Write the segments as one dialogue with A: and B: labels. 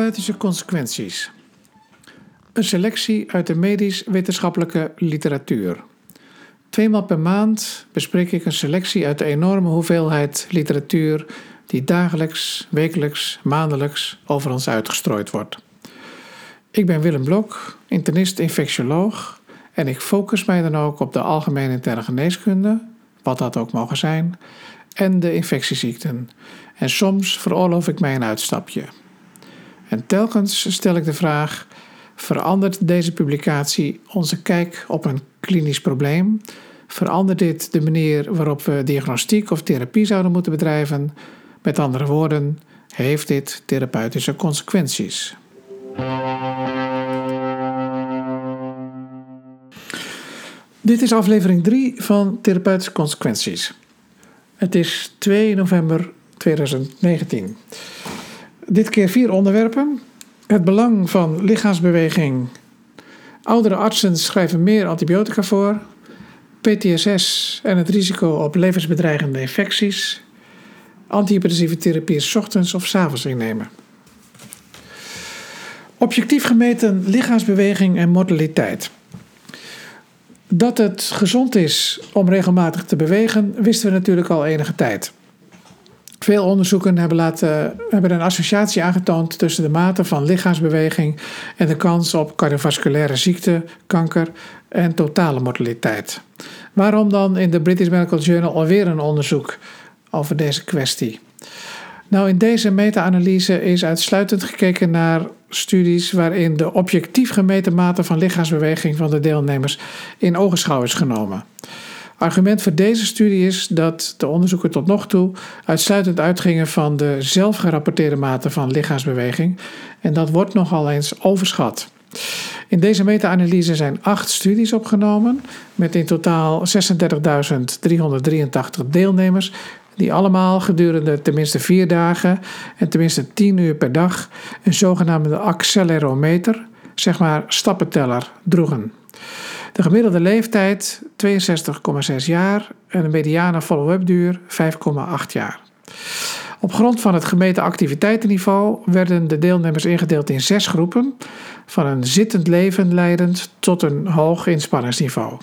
A: Therapeutische consequenties. Een selectie uit de medisch-wetenschappelijke literatuur. Tweemaal per maand bespreek ik een selectie uit de enorme hoeveelheid literatuur die dagelijks, wekelijks, maandelijks over ons uitgestrooid wordt. Ik ben Willem Blok, internist-infectioloog en ik focus mij dan ook op de algemene interne geneeskunde, wat dat ook mogen zijn, en de infectieziekten. En soms veroorloof ik mij een uitstapje. En telkens stel ik de vraag: verandert deze publicatie onze kijk op een klinisch probleem? Verandert dit de manier waarop we diagnostiek of therapie zouden moeten bedrijven? Met andere woorden, heeft dit therapeutische consequenties? Dit is aflevering 3 van Therapeutische Consequenties. Het is 2 november 2019. Dit keer vier onderwerpen. Het belang van lichaamsbeweging. Oudere artsen schrijven meer antibiotica voor. PTSS en het risico op levensbedreigende infecties. Antihypertensieve therapie s ochtends of s avonds innemen. Objectief gemeten lichaamsbeweging en mortaliteit. Dat het gezond is om regelmatig te bewegen, wisten we natuurlijk al enige tijd. Veel onderzoeken hebben, laten, hebben een associatie aangetoond tussen de mate van lichaamsbeweging en de kans op cardiovasculaire ziekte, kanker en totale mortaliteit. Waarom dan in de British Medical Journal alweer een onderzoek over deze kwestie? Nou, in deze meta-analyse is uitsluitend gekeken naar studies waarin de objectief gemeten mate van lichaamsbeweging van de deelnemers in ogenschouw is genomen. Argument voor deze studie is dat de onderzoeken tot nog toe uitsluitend uitgingen van de zelfgerapporteerde mate van lichaamsbeweging en dat wordt nogal eens overschat. In deze meta-analyse zijn acht studies opgenomen met in totaal 36.383 deelnemers die allemaal gedurende tenminste vier dagen en tenminste 10 uur per dag een zogenaamde accelerometer, zeg maar stappenteller, droegen. De gemiddelde leeftijd 62,6 jaar en de mediane follow-up duur 5,8 jaar. Op grond van het gemeten activiteitenniveau werden de deelnemers ingedeeld in zes groepen, van een zittend leven leidend tot een hoog inspanningsniveau.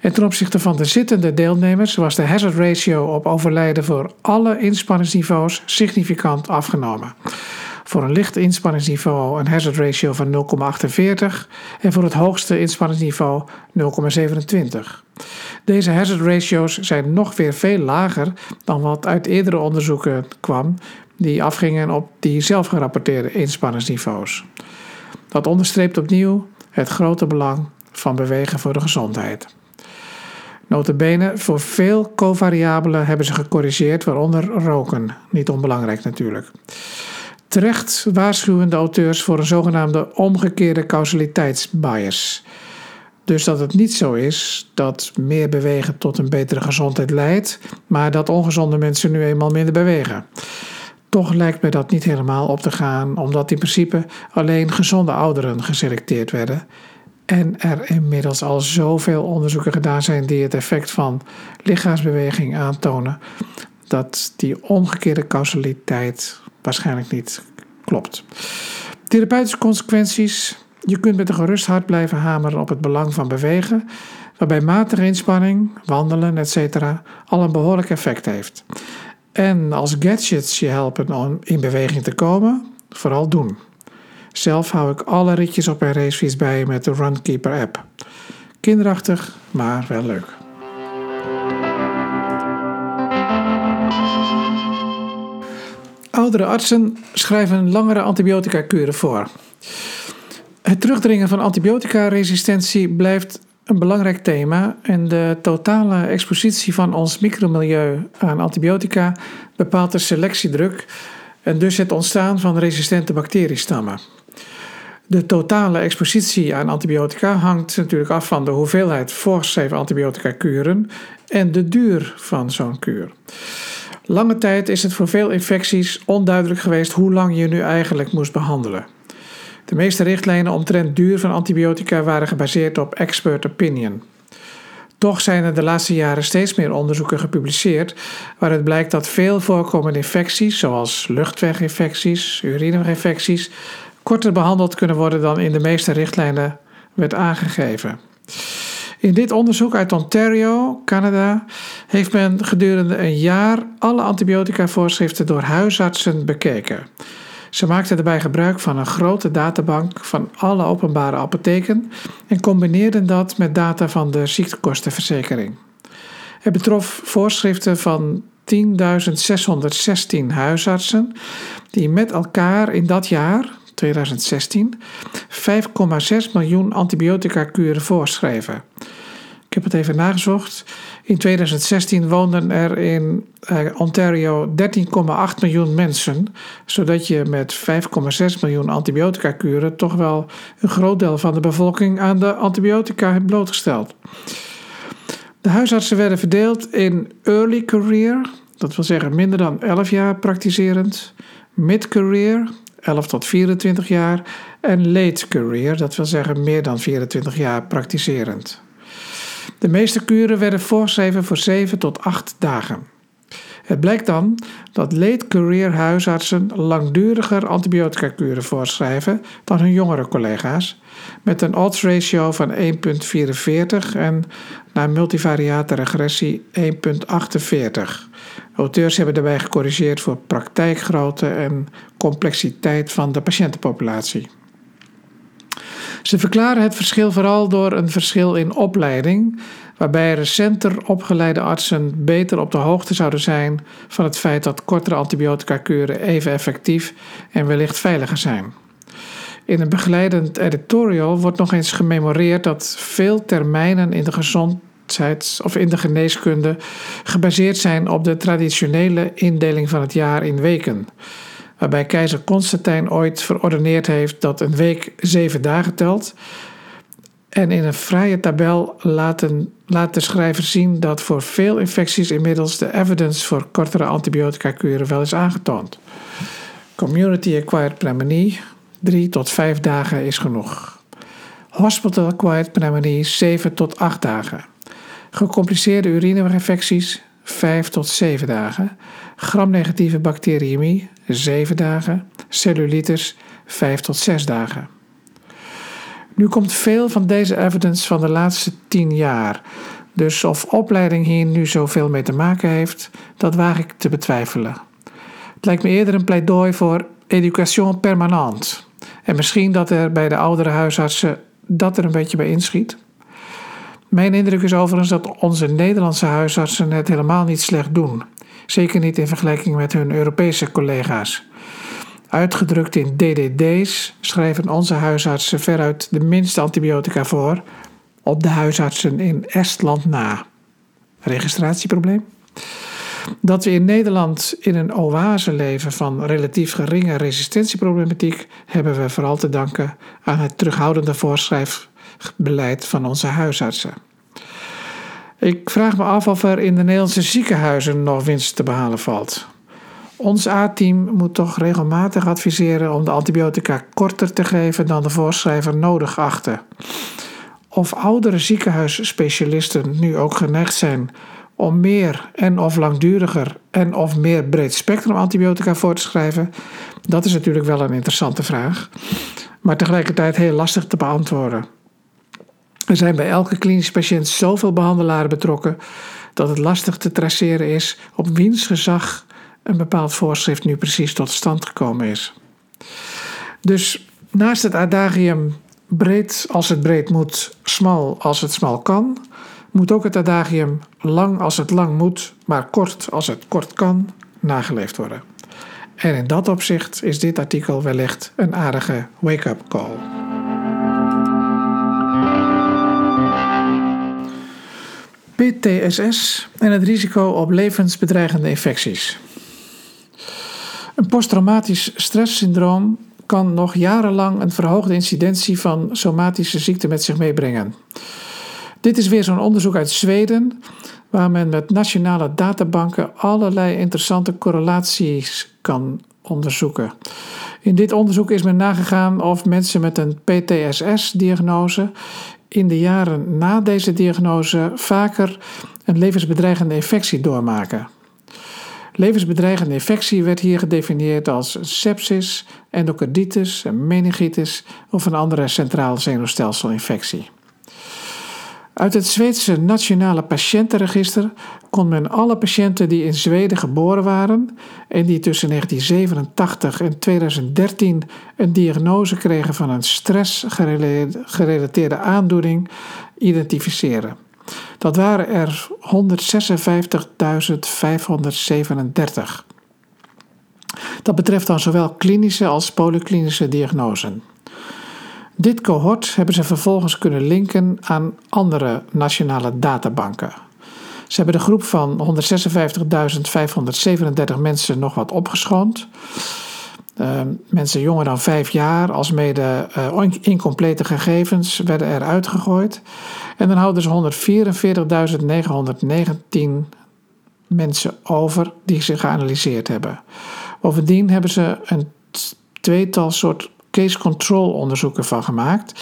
A: En ten opzichte van de zittende deelnemers was de hazard ratio op overlijden voor alle inspanningsniveaus significant afgenomen. Voor een licht inspanningsniveau een hazard ratio van 0,48 en voor het hoogste inspanningsniveau 0,27. Deze hazard ratios zijn nog weer veel lager dan wat uit eerdere onderzoeken kwam, die afgingen op die zelfgerapporteerde inspanningsniveaus. Dat onderstreept opnieuw het grote belang van bewegen voor de gezondheid. Notabene, voor veel covariabelen hebben ze gecorrigeerd, waaronder roken. Niet onbelangrijk natuurlijk. Terecht waarschuwen de auteurs voor een zogenaamde omgekeerde causaliteitsbias. Dus dat het niet zo is dat meer bewegen tot een betere gezondheid leidt, maar dat ongezonde mensen nu eenmaal minder bewegen. Toch lijkt me dat niet helemaal op te gaan, omdat in principe alleen gezonde ouderen geselecteerd werden en er inmiddels al zoveel onderzoeken gedaan zijn die het effect van lichaamsbeweging aantonen, dat die omgekeerde causaliteit waarschijnlijk niet klopt. Therapeutische consequenties. Je kunt met een gerust hart blijven hameren op het belang van bewegen, waarbij matige inspanning, wandelen, etc. al een behoorlijk effect heeft. En als gadgets je helpen om in beweging te komen, vooral doen. Zelf hou ik alle ritjes op mijn racefiets bij met de Runkeeper app. Kinderachtig, maar wel leuk. Oudere artsen schrijven langere antibiotica-kuren voor. Het terugdringen van antibiotica-resistentie blijft een belangrijk thema en de totale expositie van ons micromilieu aan antibiotica bepaalt de selectiedruk en dus het ontstaan van resistente bacteriestammen. De totale expositie aan antibiotica hangt natuurlijk af van de hoeveelheid voorgeschreven antibiotica-kuren en de duur van zo'n kuur. Lange tijd is het voor veel infecties onduidelijk geweest hoe lang je nu eigenlijk moest behandelen. De meeste richtlijnen omtrent duur van antibiotica waren gebaseerd op expert opinion. Toch zijn er de laatste jaren steeds meer onderzoeken gepubliceerd waaruit blijkt dat veel voorkomende infecties, zoals luchtweginfecties, urineweginfecties, korter behandeld kunnen worden dan in de meeste richtlijnen werd aangegeven. In dit onderzoek uit Ontario, Canada, heeft men gedurende een jaar alle antibiotica-voorschriften door huisartsen bekeken. Ze maakten daarbij gebruik van een grote databank van alle openbare apotheken en combineerden dat met data van de ziektekostenverzekering. Het betrof voorschriften van 10.616 huisartsen die met elkaar in dat jaar, 2016, 5,6 miljoen antibiotica-kuren voorschreven. Ik heb het even nagezocht. In 2016 woonden er in eh, Ontario 13,8 miljoen mensen, zodat je met 5,6 miljoen antibiotica-kuren toch wel een groot deel van de bevolking aan de antibiotica hebt blootgesteld. De huisartsen werden verdeeld in early career, dat wil zeggen minder dan 11 jaar praktiserend, mid career, 11 tot 24 jaar, en late career, dat wil zeggen meer dan 24 jaar praktiserend. De meeste kuren werden voorgeschreven voor 7 tot 8 dagen. Het blijkt dan dat late career huisartsen langduriger antibiotica-kuren voorschrijven dan hun jongere collega's, met een odds ratio van 1,44 en naar multivariate regressie 1,48. Auteurs hebben daarbij gecorrigeerd voor praktijkgrootte en complexiteit van de patiëntenpopulatie. Ze verklaren het verschil vooral door een verschil in opleiding, waarbij recenter opgeleide artsen beter op de hoogte zouden zijn van het feit dat kortere antibiotica-kuren even effectief en wellicht veiliger zijn. In een begeleidend editorial wordt nog eens gememoreerd dat veel termijnen in de gezondheids- of in de geneeskunde gebaseerd zijn op de traditionele indeling van het jaar in weken waarbij keizer Constantijn ooit verordeneerd heeft dat een week zeven dagen telt. En in een vrije tabel laten, laat de schrijver zien dat voor veel infecties inmiddels de evidence voor kortere antibiotica-kuren wel is aangetoond. Community-acquired pneumonie, drie tot vijf dagen is genoeg. Hospital-acquired pneumonie, 7 tot 8 dagen. Gecompliceerde urineweginfecties, 5 tot 7 dagen. Gramnegatieve bacteriëmie, 7 dagen. Cellulitis, 5 tot 6 dagen. Nu komt veel van deze evidence van de laatste 10 jaar. Dus of opleiding hier nu zoveel mee te maken heeft, dat waag ik te betwijfelen. Het lijkt me eerder een pleidooi voor education permanent. En misschien dat er bij de oudere huisartsen dat er een beetje bij inschiet. Mijn indruk is overigens dat onze Nederlandse huisartsen het helemaal niet slecht doen. Zeker niet in vergelijking met hun Europese collega's. Uitgedrukt in DDD's schrijven onze huisartsen veruit de minste antibiotica voor op de huisartsen in Estland na. Registratieprobleem? Dat we in Nederland in een oase leven van relatief geringe resistentieproblematiek hebben we vooral te danken aan het terughoudende voorschrijfbeleid van onze huisartsen. Ik vraag me af of er in de Nederlandse ziekenhuizen nog winst te behalen valt. Ons A-team moet toch regelmatig adviseren om de antibiotica korter te geven dan de voorschrijver nodig achten. Of oudere ziekenhuisspecialisten nu ook geneigd zijn om meer en of langduriger en of meer breed spectrum antibiotica voor te schrijven, dat is natuurlijk wel een interessante vraag, maar tegelijkertijd heel lastig te beantwoorden. Er zijn bij elke klinische patiënt zoveel behandelaren betrokken dat het lastig te traceren is op wiens gezag een bepaald voorschrift nu precies tot stand gekomen is. Dus naast het adagium breed als het breed moet, smal als het smal kan, moet ook het adagium lang als het lang moet, maar kort als het kort kan, nageleefd worden. En in dat opzicht is dit artikel wellicht een aardige wake-up call. PTSS en het risico op levensbedreigende infecties. Een posttraumatisch stresssyndroom kan nog jarenlang een verhoogde incidentie van somatische ziekten met zich meebrengen. Dit is weer zo'n onderzoek uit Zweden, waar men met nationale databanken allerlei interessante correlaties kan onderzoeken. In dit onderzoek is men nagegaan of mensen met een PTSS-diagnose in de jaren na deze diagnose vaker een levensbedreigende infectie doormaken. Levensbedreigende infectie werd hier gedefinieerd als sepsis, endocarditis, meningitis of een andere centraal zenuwstelselinfectie. Uit het Zweedse Nationale Patiëntenregister kon men alle patiënten die in Zweden geboren waren en die tussen 1987 en 2013 een diagnose kregen van een stressgerelateerde aandoening identificeren. Dat waren er 156.537. Dat betreft dan zowel klinische als polyklinische diagnoses. Dit cohort hebben ze vervolgens kunnen linken aan andere nationale databanken. Ze hebben de groep van 156.537 mensen nog wat opgeschoond. Uh, mensen jonger dan vijf jaar, als mede uh, incomplete gegevens, werden eruit gegooid. En dan houden ze 144.919 mensen over die ze geanalyseerd hebben. Bovendien hebben ze een tweetal soort case control onderzoeken van gemaakt.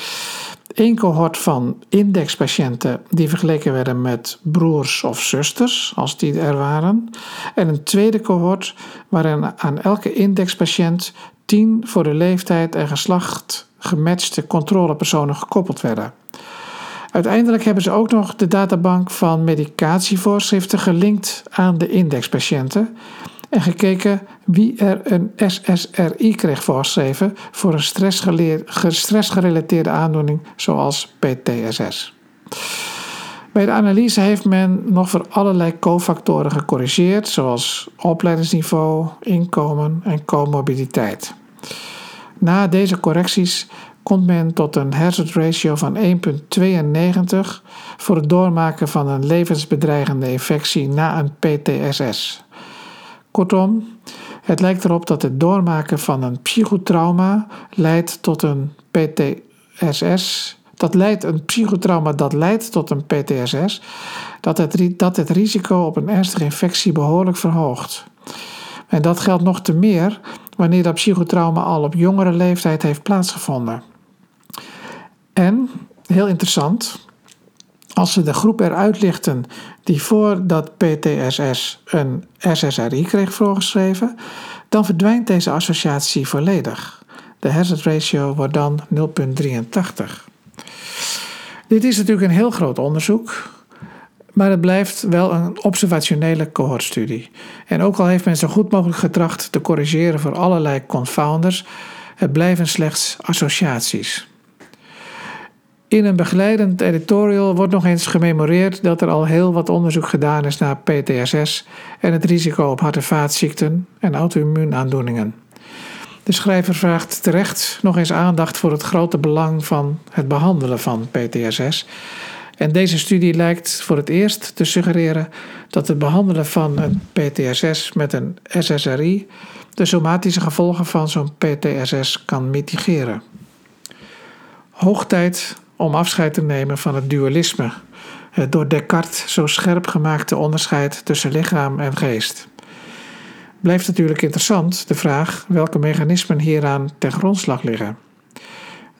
A: Eén cohort van indexpatiënten die vergeleken werden met broers of zusters, als die er waren. En een tweede cohort waarin aan elke indexpatiënt tien voor de leeftijd en geslacht gematchte controlepersonen gekoppeld werden. Uiteindelijk hebben ze ook nog de databank van medicatievoorschriften gelinkt aan de indexpatiënten en gekeken wie er een SSRI kreeg voorgeschreven voor een stressgerelateerde aandoening zoals PTSS. Bij de analyse heeft men nog voor allerlei cofactoren gecorrigeerd, zoals opleidingsniveau, inkomen en comorbiditeit. Na deze correcties komt men tot een hazard ratio van 1,92 voor het doormaken van een levensbedreigende infectie na een PTSS. Kortom, het lijkt erop dat het doormaken van een psychotrauma leidt tot een PTSS. Dat leidt een psychotrauma dat leidt tot een PTSS, dat het, dat het risico op een ernstige infectie behoorlijk verhoogt. En dat geldt nog te meer wanneer dat psychotrauma al op jongere leeftijd heeft plaatsgevonden. En, heel interessant, als ze de groep eruit lichten die voor dat PTSS een SSRI kreeg voorgeschreven, dan verdwijnt deze associatie volledig. De hazard ratio wordt dan 0,83. Dit is natuurlijk een heel groot onderzoek, maar het blijft wel een observationele cohortstudie. En ook al heeft men zo goed mogelijk getracht te corrigeren voor allerlei confounders, het blijven slechts associaties. In een begeleidend editorial wordt nog eens gememoreerd dat er al heel wat onderzoek gedaan is naar PTSS en het risico op hart- en vaatziekten en auto-immuunaandoeningen. De schrijver vraagt terecht nog eens aandacht voor het grote belang van het behandelen van PTSS. En deze studie lijkt voor het eerst te suggereren dat het behandelen van een PTSS met een SSRI de somatische gevolgen van zo'n PTSS kan mitigeren. Hoog tijd om afscheid te nemen van het dualisme, het door Descartes zo scherp gemaakte onderscheid tussen lichaam en geest. Blijft natuurlijk interessant de vraag welke mechanismen hieraan ten grondslag liggen.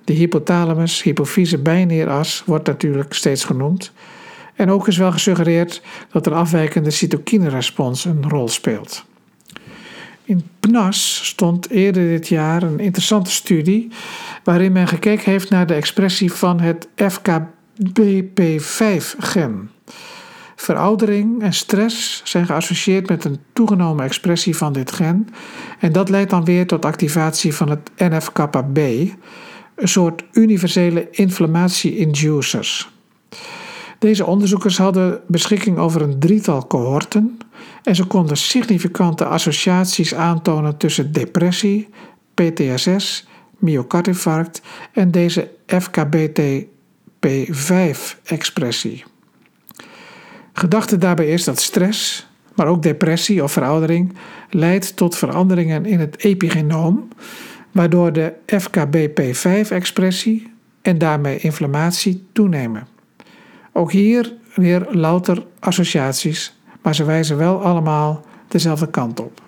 A: De hypothalamus hypofyse bijneeras wordt natuurlijk steeds genoemd. En ook is wel gesuggereerd dat een afwijkende cytokinerespons een rol speelt. In PNAS stond eerder dit jaar een interessante studie waarin men gekeken heeft naar de expressie van het FKBP5-gen. Veroudering en stress zijn geassocieerd met een toegenomen expressie van dit gen en dat leidt dan weer tot activatie van het NF-kappa-B, een soort universele inflammatie-inducers. Deze onderzoekers hadden beschikking over een drietal cohorten en ze konden significante associaties aantonen tussen depressie, PTSS, myocardinfarct en deze FKBT-P5-expressie. Gedachte daarbij is dat stress, maar ook depressie of veroudering, leidt tot veranderingen in het epigenoom, waardoor de FKBP5-expressie en daarmee inflammatie toenemen. Ook hier weer louter associaties, maar ze wijzen wel allemaal dezelfde kant op.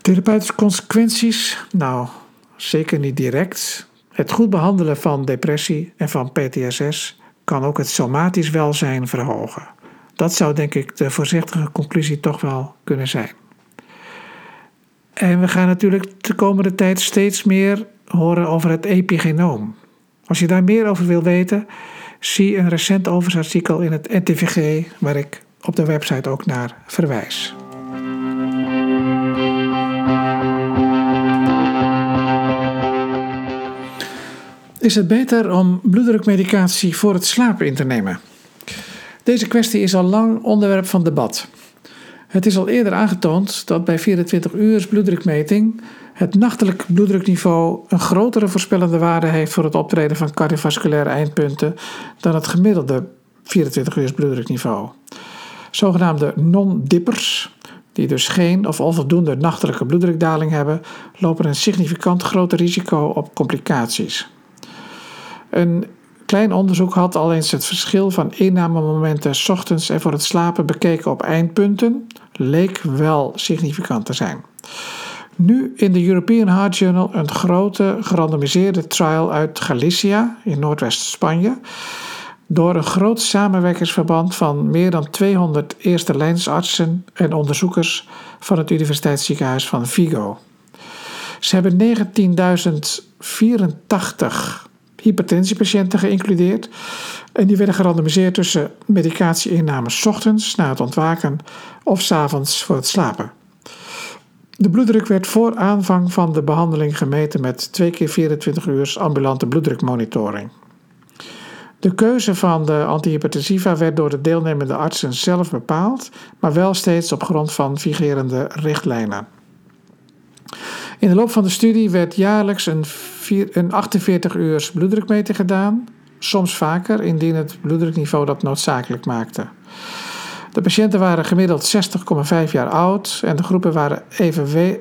A: Therapeutische consequenties? Nou, zeker niet direct. Het goed behandelen van depressie en van PTSS kan ook het somatisch welzijn verhogen. Dat zou denk ik de voorzichtige conclusie toch wel kunnen zijn. En we gaan natuurlijk de komende tijd steeds meer horen over het epigenoom. Als je daar meer over wil weten, zie een recent overzichtsartikel in het NTVG, waar ik op de website ook naar verwijs. Is het beter om bloeddrukmedicatie voor het slapen in te nemen? Deze kwestie is al lang onderwerp van debat. Het is al eerder aangetoond dat bij 24 uur bloeddrukmeting het nachtelijk bloeddrukniveau een grotere voorspellende waarde heeft voor het optreden van cardiovasculaire eindpunten dan het gemiddelde 24 uur bloeddrukniveau. Zogenaamde non-dippers, die dus geen of onvoldoende nachtelijke bloeddrukdaling hebben, lopen een significant groter risico op complicaties. Een klein onderzoek had al eens het verschil van innamemomenten s ochtends en voor het slapen bekeken op eindpunten, leek wel significant te zijn. Nu in de European Heart Journal een grote gerandomiseerde trial uit Galicia in Noordwest-Spanje. Door een groot samenwerkingsverband van meer dan 200 eerste lijnsartsen en onderzoekers van het Universiteitsziekenhuis van Vigo. Ze hebben 19.084 hypertensiepatiënten geïncludeerd. En die werden gerandomiseerd tussen medicatieinname s ochtends na het ontwaken of s avonds voor het slapen. De bloeddruk werd voor aanvang van de behandeling gemeten met 2 keer 24 uur ambulante bloeddrukmonitoring. De keuze van de antihypertensiva werd door de deelnemende artsen zelf bepaald, maar wel steeds op grond van vigerende richtlijnen. In de loop van de studie werd jaarlijks een, een 48 uur bloeddrukmeting gedaan, soms vaker indien het bloeddrukniveau dat noodzakelijk maakte. De patiënten waren gemiddeld 60,5 jaar oud en de groepen waren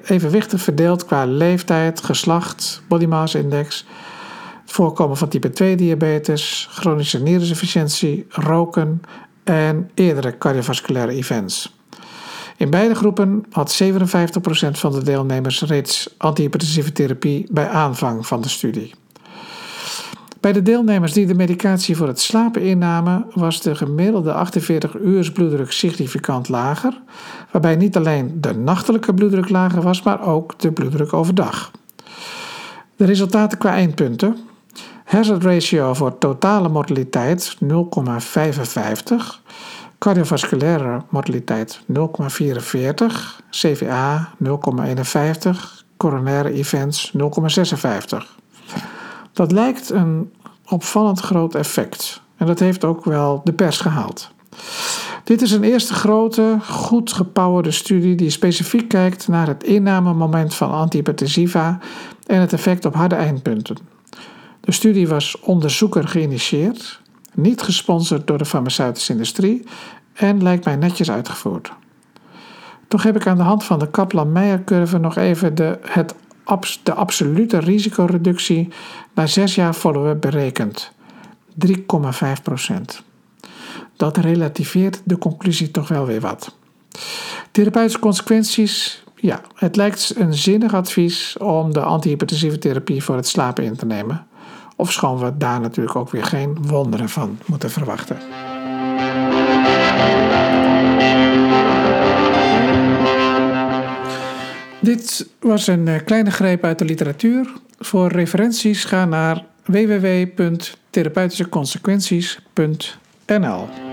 A: evenwichtig verdeeld qua leeftijd, geslacht, body mass index, voorkomen van type 2 diabetes, chronische nierinsufficiëntie, roken en eerdere cardiovasculaire events. In beide groepen had 57% van de deelnemers reeds antihypertensieve therapie bij aanvang van de studie. Bij de deelnemers die de medicatie voor het slapen innamen, was de gemiddelde 48 uur bloeddruk significant lager, waarbij niet alleen de nachtelijke bloeddruk lager was, maar ook de bloeddruk overdag. De resultaten qua eindpunten. Hazard ratio voor totale mortaliteit 0,55, cardiovasculaire mortaliteit 0,44, CVA 0,51, coronaire events 0,56. Dat lijkt een opvallend groot effect. En dat heeft ook wel de pers gehaald. Dit is een eerste grote, goed gepowerde studie die specifiek kijkt naar het innamemoment van antihypertensiva en het effect op harde eindpunten. De studie was onderzoeker geïnitieerd, niet gesponsord door de farmaceutische industrie en lijkt mij netjes uitgevoerd. Toch heb ik aan de hand van de Kaplan-Meijer-curve nog even de, het de absolute risicoreductie na zes jaar follow-up berekend. 3,5% Dat relativeert de conclusie toch wel weer wat. Therapeutische consequenties. Ja, het lijkt een zinnig advies om de antihypertensieve therapie voor het slapen in te nemen. Ofschoon we daar natuurlijk ook weer geen wonderen van moeten verwachten. Dit was een eh, kleine greep uit de literatuur. Voor referenties ga naar www.therapeutischeconsequenties.nl.